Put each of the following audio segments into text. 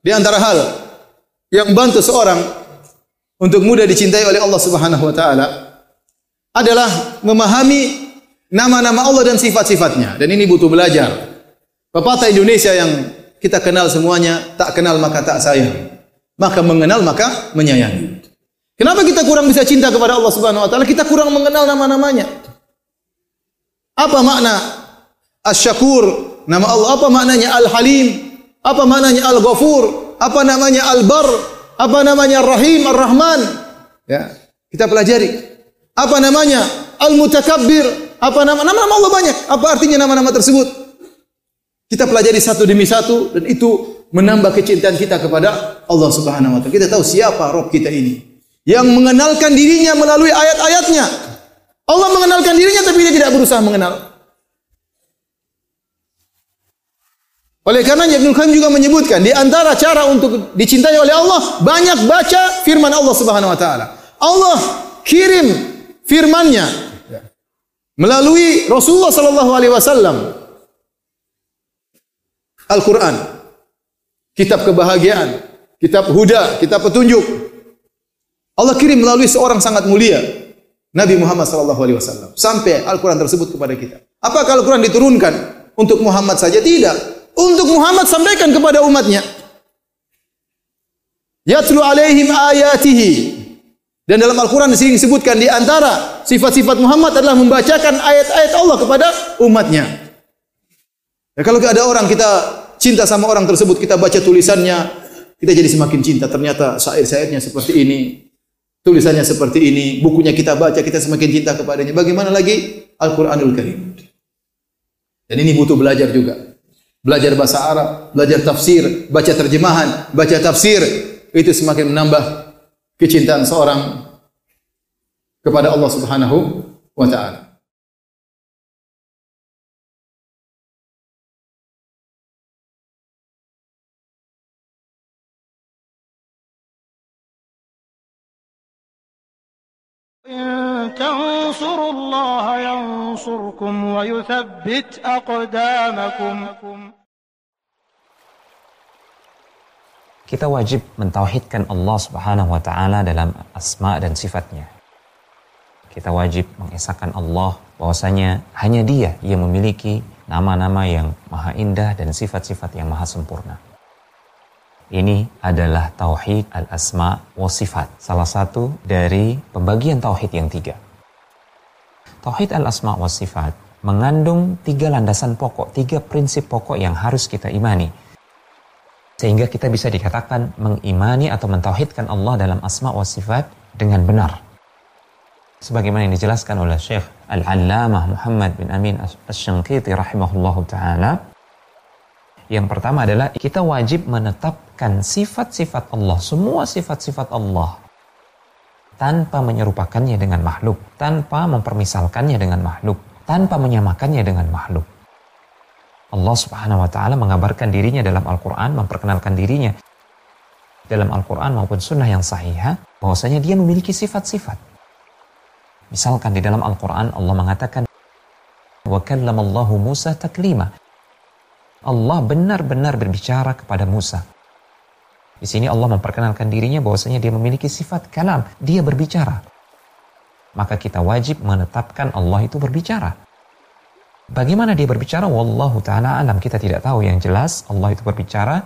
Di antara hal yang bantu seorang untuk mudah dicintai oleh Allah Subhanahu wa taala adalah memahami nama-nama Allah dan sifat-sifatnya. Dan ini butuh belajar. Pepatah Indonesia yang kita kenal semuanya, tak kenal maka tak sayang. Maka mengenal maka menyayangi. Kenapa kita kurang bisa cinta kepada Allah Subhanahu wa taala? Kita kurang mengenal nama-namanya. Apa makna Asy-Syakur? Nama Allah apa maknanya Al-Halim? Apa maknanya Al-Ghafur? Apa namanya Al-Bar? Apa namanya Ar-Rahim, Ar-Rahman? Ya, kita pelajari. Apa namanya Al-Mutakabbir? Apa nama nama Allah banyak? Apa artinya nama-nama tersebut? Kita pelajari satu demi satu dan itu menambah kecintaan kita kepada Allah Subhanahu wa taala. Kita tahu siapa Rob kita ini yang mengenalkan dirinya melalui ayat-ayatnya. Allah mengenalkan dirinya tapi dia tidak berusaha mengenal. Oleh karena Ibnu Qayyim juga menyebutkan di antara cara untuk dicintai oleh Allah banyak baca firman Allah Subhanahu wa taala. Allah kirim firman-Nya melalui Rasulullah sallallahu alaihi wasallam. Al-Qur'an. Kitab kebahagiaan, kitab huda, kitab petunjuk. Allah kirim melalui seorang sangat mulia, Nabi Muhammad sallallahu alaihi wasallam. Sampai Al-Qur'an tersebut kepada kita. Apakah Al-Qur'an diturunkan untuk Muhammad saja? Tidak untuk Muhammad sampaikan kepada umatnya. Yatlu alaihim ayatihi. Dan dalam Al-Quran di sini disebutkan di antara sifat-sifat Muhammad adalah membacakan ayat-ayat Allah kepada umatnya. Ya, kalau ada orang kita cinta sama orang tersebut, kita baca tulisannya, kita jadi semakin cinta. Ternyata syair-syairnya seperti ini, tulisannya seperti ini, bukunya kita baca, kita semakin cinta kepadanya. Bagaimana lagi Al-Quranul Karim? Dan ini butuh belajar juga belajar bahasa Arab, belajar tafsir, baca terjemahan, baca tafsir, itu semakin menambah kecintaan seorang kepada Allah Subhanahu wa taala. ينصركم ويثبت أقدامكم Kita wajib mentauhidkan Allah Subhanahu wa taala dalam asma dan sifatnya. Kita wajib mengesahkan Allah bahwasanya hanya Dia yang memiliki nama-nama yang maha indah dan sifat-sifat yang maha sempurna. Ini adalah tauhid al-asma wa sifat, salah satu dari pembagian tauhid yang tiga. Tauhid al-asma wa sifat mengandung tiga landasan pokok, tiga prinsip pokok yang harus kita imani. Sehingga kita bisa dikatakan mengimani atau mentauhidkan Allah dalam asma wa sifat dengan benar. Sebagaimana yang dijelaskan oleh Syekh Al-Allamah Muhammad bin Amin Asy-Syanqiti rahimahullahu taala, yang pertama adalah kita wajib menetapkan sifat-sifat Allah, semua sifat-sifat Allah tanpa menyerupakannya dengan makhluk, tanpa mempermisalkannya dengan makhluk, tanpa menyamakannya dengan makhluk. Allah Subhanahu wa taala mengabarkan dirinya dalam Al-Qur'an, memperkenalkan dirinya dalam Al-Qur'an maupun sunnah yang sahih bahwasanya dia memiliki sifat-sifat. Misalkan di dalam Al-Qur'an Allah mengatakan wa kallamallahu Musa taklima. Allah benar-benar berbicara kepada Musa. Di sini Allah memperkenalkan dirinya bahwasanya dia memiliki sifat kalam, dia berbicara. Maka kita wajib menetapkan Allah itu berbicara. Bagaimana dia berbicara? Wallahu ta'ala alam. Kita tidak tahu. Yang jelas Allah itu berbicara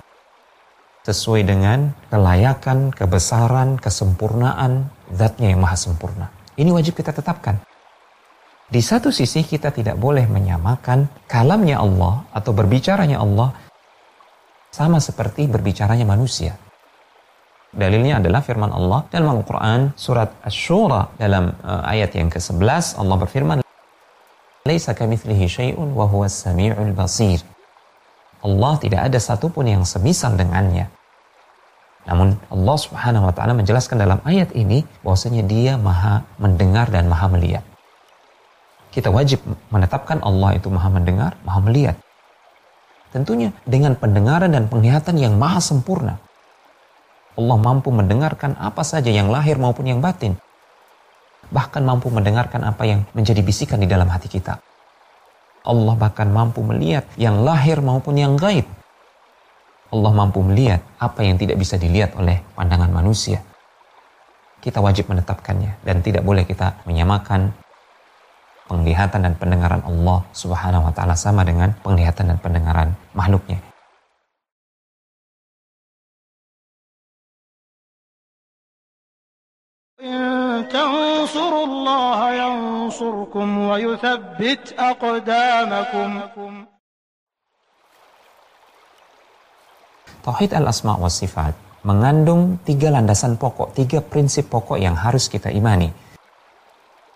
sesuai dengan kelayakan, kebesaran, kesempurnaan zatnya yang maha sempurna. Ini wajib kita tetapkan. Di satu sisi kita tidak boleh menyamakan kalamnya Allah atau berbicaranya Allah sama seperti berbicaranya manusia. Dalilnya adalah firman Allah dalam Al-Quran surat Ash-Shura dalam uh, ayat yang ke-11 Allah berfirman Laisa kamitslihi syai'un wa huwa samiul basir. Allah tidak ada satupun yang semisal dengannya. Namun Allah Subhanahu wa taala menjelaskan dalam ayat ini bahwasanya Dia Maha mendengar dan Maha melihat kita wajib menetapkan Allah itu maha mendengar, maha melihat. Tentunya dengan pendengaran dan penglihatan yang maha sempurna. Allah mampu mendengarkan apa saja yang lahir maupun yang batin. Bahkan mampu mendengarkan apa yang menjadi bisikan di dalam hati kita. Allah bahkan mampu melihat yang lahir maupun yang gaib. Allah mampu melihat apa yang tidak bisa dilihat oleh pandangan manusia. Kita wajib menetapkannya dan tidak boleh kita menyamakan penglihatan dan pendengaran Allah Subhanahu wa taala sama dengan penglihatan dan pendengaran makhluknya. تنصروا الله ينصركم ويثبت أقدامكم Tauhid al-asma wa sifat mengandung tiga landasan pokok, tiga prinsip pokok yang harus kita imani.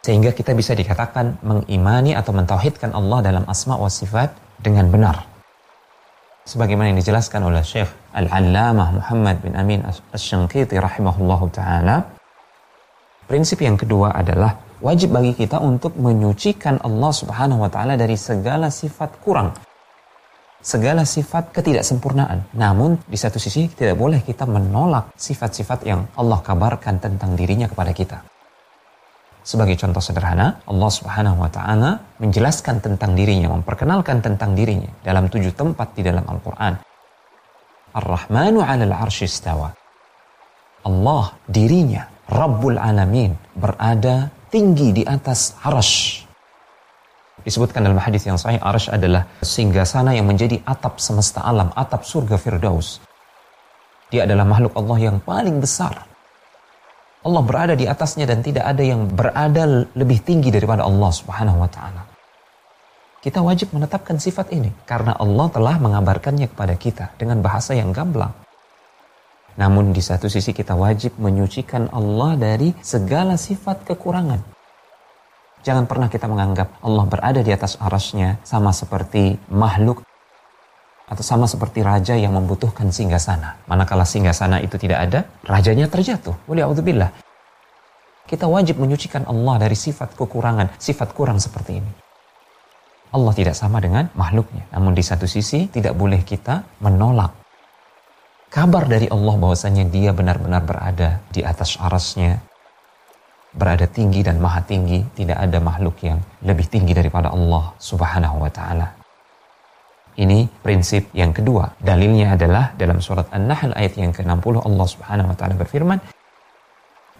Sehingga kita bisa dikatakan mengimani atau mentauhidkan Allah dalam asma wa sifat dengan benar. Sebagaimana yang dijelaskan oleh Syekh Al-Allamah Muhammad bin Amin As-Syanqiti rahimahullahu ta'ala. Prinsip yang kedua adalah wajib bagi kita untuk menyucikan Allah subhanahu wa ta'ala dari segala sifat kurang segala sifat ketidaksempurnaan. Namun di satu sisi tidak boleh kita menolak sifat-sifat yang Allah kabarkan tentang dirinya kepada kita. Sebagai contoh sederhana, Allah Subhanahu wa taala menjelaskan tentang dirinya, memperkenalkan tentang dirinya dalam tujuh tempat di dalam Al-Qur'an. Ar-Rahmanu 'alal 'arsy istawa. Allah dirinya Rabbul Alamin berada tinggi di atas arasy Disebutkan dalam hadis yang sahih, Arsh adalah singgasana yang menjadi atap semesta alam, atap surga Firdaus. Dia adalah makhluk Allah yang paling besar. Allah berada di atasnya dan tidak ada yang berada lebih tinggi daripada Allah Subhanahu wa taala. Kita wajib menetapkan sifat ini karena Allah telah mengabarkannya kepada kita dengan bahasa yang gamblang. Namun di satu sisi kita wajib menyucikan Allah dari segala sifat kekurangan Jangan pernah kita menganggap Allah berada di atas arasnya sama seperti makhluk atau sama seperti raja yang membutuhkan singgasana. Manakala singgasana itu tidak ada, rajanya terjatuh. Waliyahudzubillah. Kita wajib menyucikan Allah dari sifat kekurangan, sifat kurang seperti ini. Allah tidak sama dengan makhluknya. Namun di satu sisi tidak boleh kita menolak kabar dari Allah bahwasanya dia benar-benar berada di atas arasnya, berada tinggi dan maha tinggi, tidak ada makhluk yang lebih tinggi daripada Allah Subhanahu wa taala. Ini prinsip yang kedua. Dalilnya adalah dalam surat An-Nahl ayat yang ke-60 Allah Subhanahu wa taala berfirman,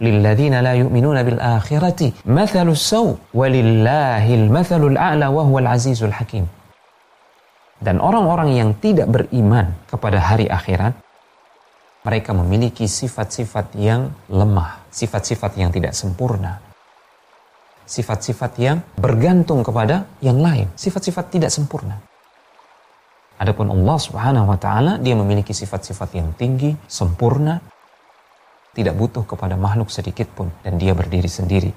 "Lilladzina la yu'minuna bil akhirati mathalus saw walillahil mathalul a'la wa huwal azizul hakim." Dan orang-orang yang tidak beriman kepada hari akhirat, mereka memiliki sifat-sifat yang lemah, sifat-sifat yang tidak sempurna. Sifat-sifat yang bergantung kepada yang lain, sifat-sifat tidak sempurna. Adapun Allah Subhanahu wa taala dia memiliki sifat-sifat yang tinggi, sempurna, tidak butuh kepada makhluk sedikit pun dan dia berdiri sendiri.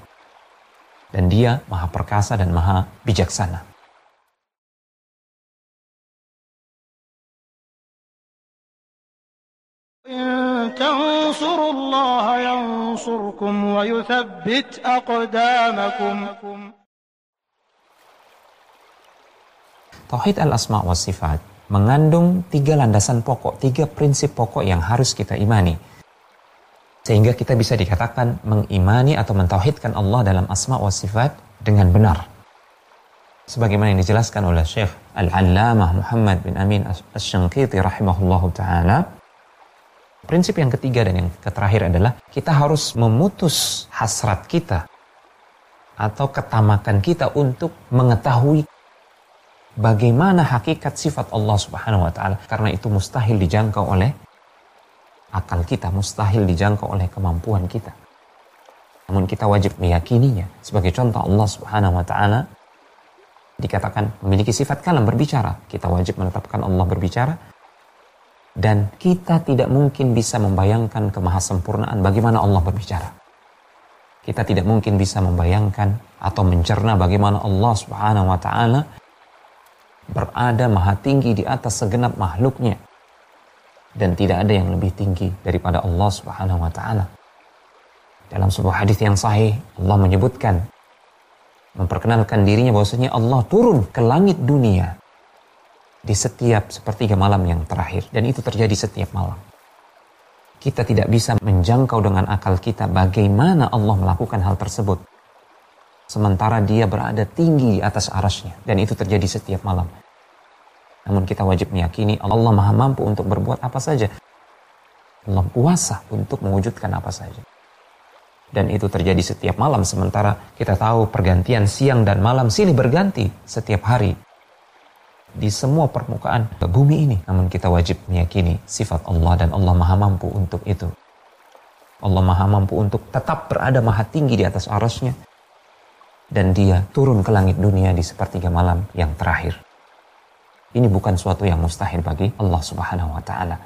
Dan dia maha perkasa dan maha bijaksana. تنصروا الله ينصركم ويثبت أقدامكم Tauhid al-asma wa sifat mengandung tiga landasan pokok, tiga prinsip pokok yang harus kita imani. Sehingga kita bisa dikatakan mengimani atau mentauhidkan Allah dalam asma wa sifat dengan benar. Sebagaimana yang dijelaskan oleh Syekh Al-Allamah Muhammad bin Amin As-Syanqiti rahimahullahu ta'ala Prinsip yang ketiga dan yang terakhir adalah kita harus memutus hasrat kita atau ketamakan kita untuk mengetahui bagaimana hakikat sifat Allah Subhanahu wa taala karena itu mustahil dijangkau oleh akal kita, mustahil dijangkau oleh kemampuan kita. Namun kita wajib meyakininya. Sebagai contoh Allah Subhanahu wa taala dikatakan memiliki sifat kalam berbicara. Kita wajib menetapkan Allah berbicara dan kita tidak mungkin bisa membayangkan kemahasempurnaan bagaimana Allah berbicara. Kita tidak mungkin bisa membayangkan atau mencerna bagaimana Allah Subhanahu wa taala berada maha tinggi di atas segenap makhluknya dan tidak ada yang lebih tinggi daripada Allah Subhanahu wa taala. Dalam sebuah hadis yang sahih Allah menyebutkan memperkenalkan dirinya bahwasanya Allah turun ke langit dunia di setiap sepertiga malam yang terakhir. Dan itu terjadi setiap malam. Kita tidak bisa menjangkau dengan akal kita bagaimana Allah melakukan hal tersebut. Sementara dia berada tinggi di atas arasnya. Dan itu terjadi setiap malam. Namun kita wajib meyakini Allah maha mampu untuk berbuat apa saja. Allah kuasa untuk mewujudkan apa saja. Dan itu terjadi setiap malam sementara kita tahu pergantian siang dan malam silih berganti setiap hari di semua permukaan bumi ini. Namun kita wajib meyakini sifat Allah dan Allah maha mampu untuk itu. Allah maha mampu untuk tetap berada maha tinggi di atas arasnya. Dan dia turun ke langit dunia di sepertiga malam yang terakhir. Ini bukan suatu yang mustahil bagi Allah subhanahu wa ta'ala.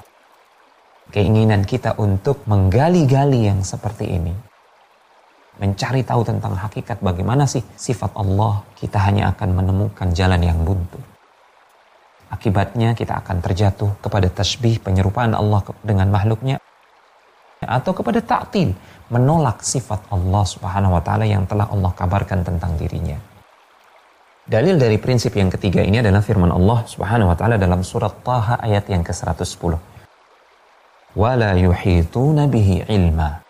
Keinginan kita untuk menggali-gali yang seperti ini. Mencari tahu tentang hakikat bagaimana sih sifat Allah. Kita hanya akan menemukan jalan yang buntu Akibatnya kita akan terjatuh kepada tasbih penyerupaan Allah dengan makhluknya atau kepada ta'til menolak sifat Allah Subhanahu wa taala yang telah Allah kabarkan tentang dirinya. Dalil dari prinsip yang ketiga ini adalah firman Allah Subhanahu wa taala dalam surat Taha ayat yang ke-110. Wala yuhituna bihi ilma.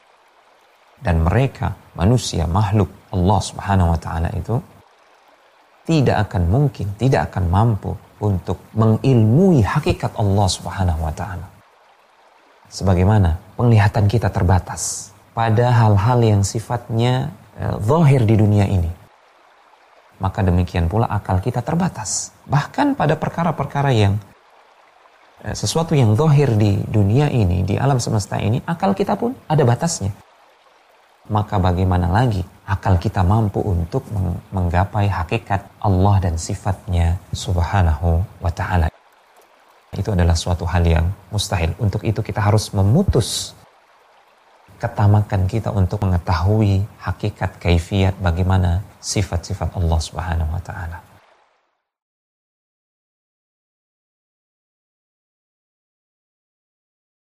Dan mereka manusia makhluk Allah Subhanahu wa taala itu tidak akan mungkin, tidak akan mampu untuk mengilmui hakikat Allah Subhanahu wa taala. Sebagaimana penglihatan kita terbatas pada hal-hal yang sifatnya eh, zahir di dunia ini. Maka demikian pula akal kita terbatas. Bahkan pada perkara-perkara yang eh, sesuatu yang zahir di dunia ini, di alam semesta ini, akal kita pun ada batasnya maka bagaimana lagi akal kita mampu untuk menggapai hakikat Allah dan sifatnya subhanahu wa ta'ala. Itu adalah suatu hal yang mustahil. Untuk itu kita harus memutus ketamakan kita untuk mengetahui hakikat kaifiat bagaimana sifat-sifat Allah subhanahu wa ta'ala.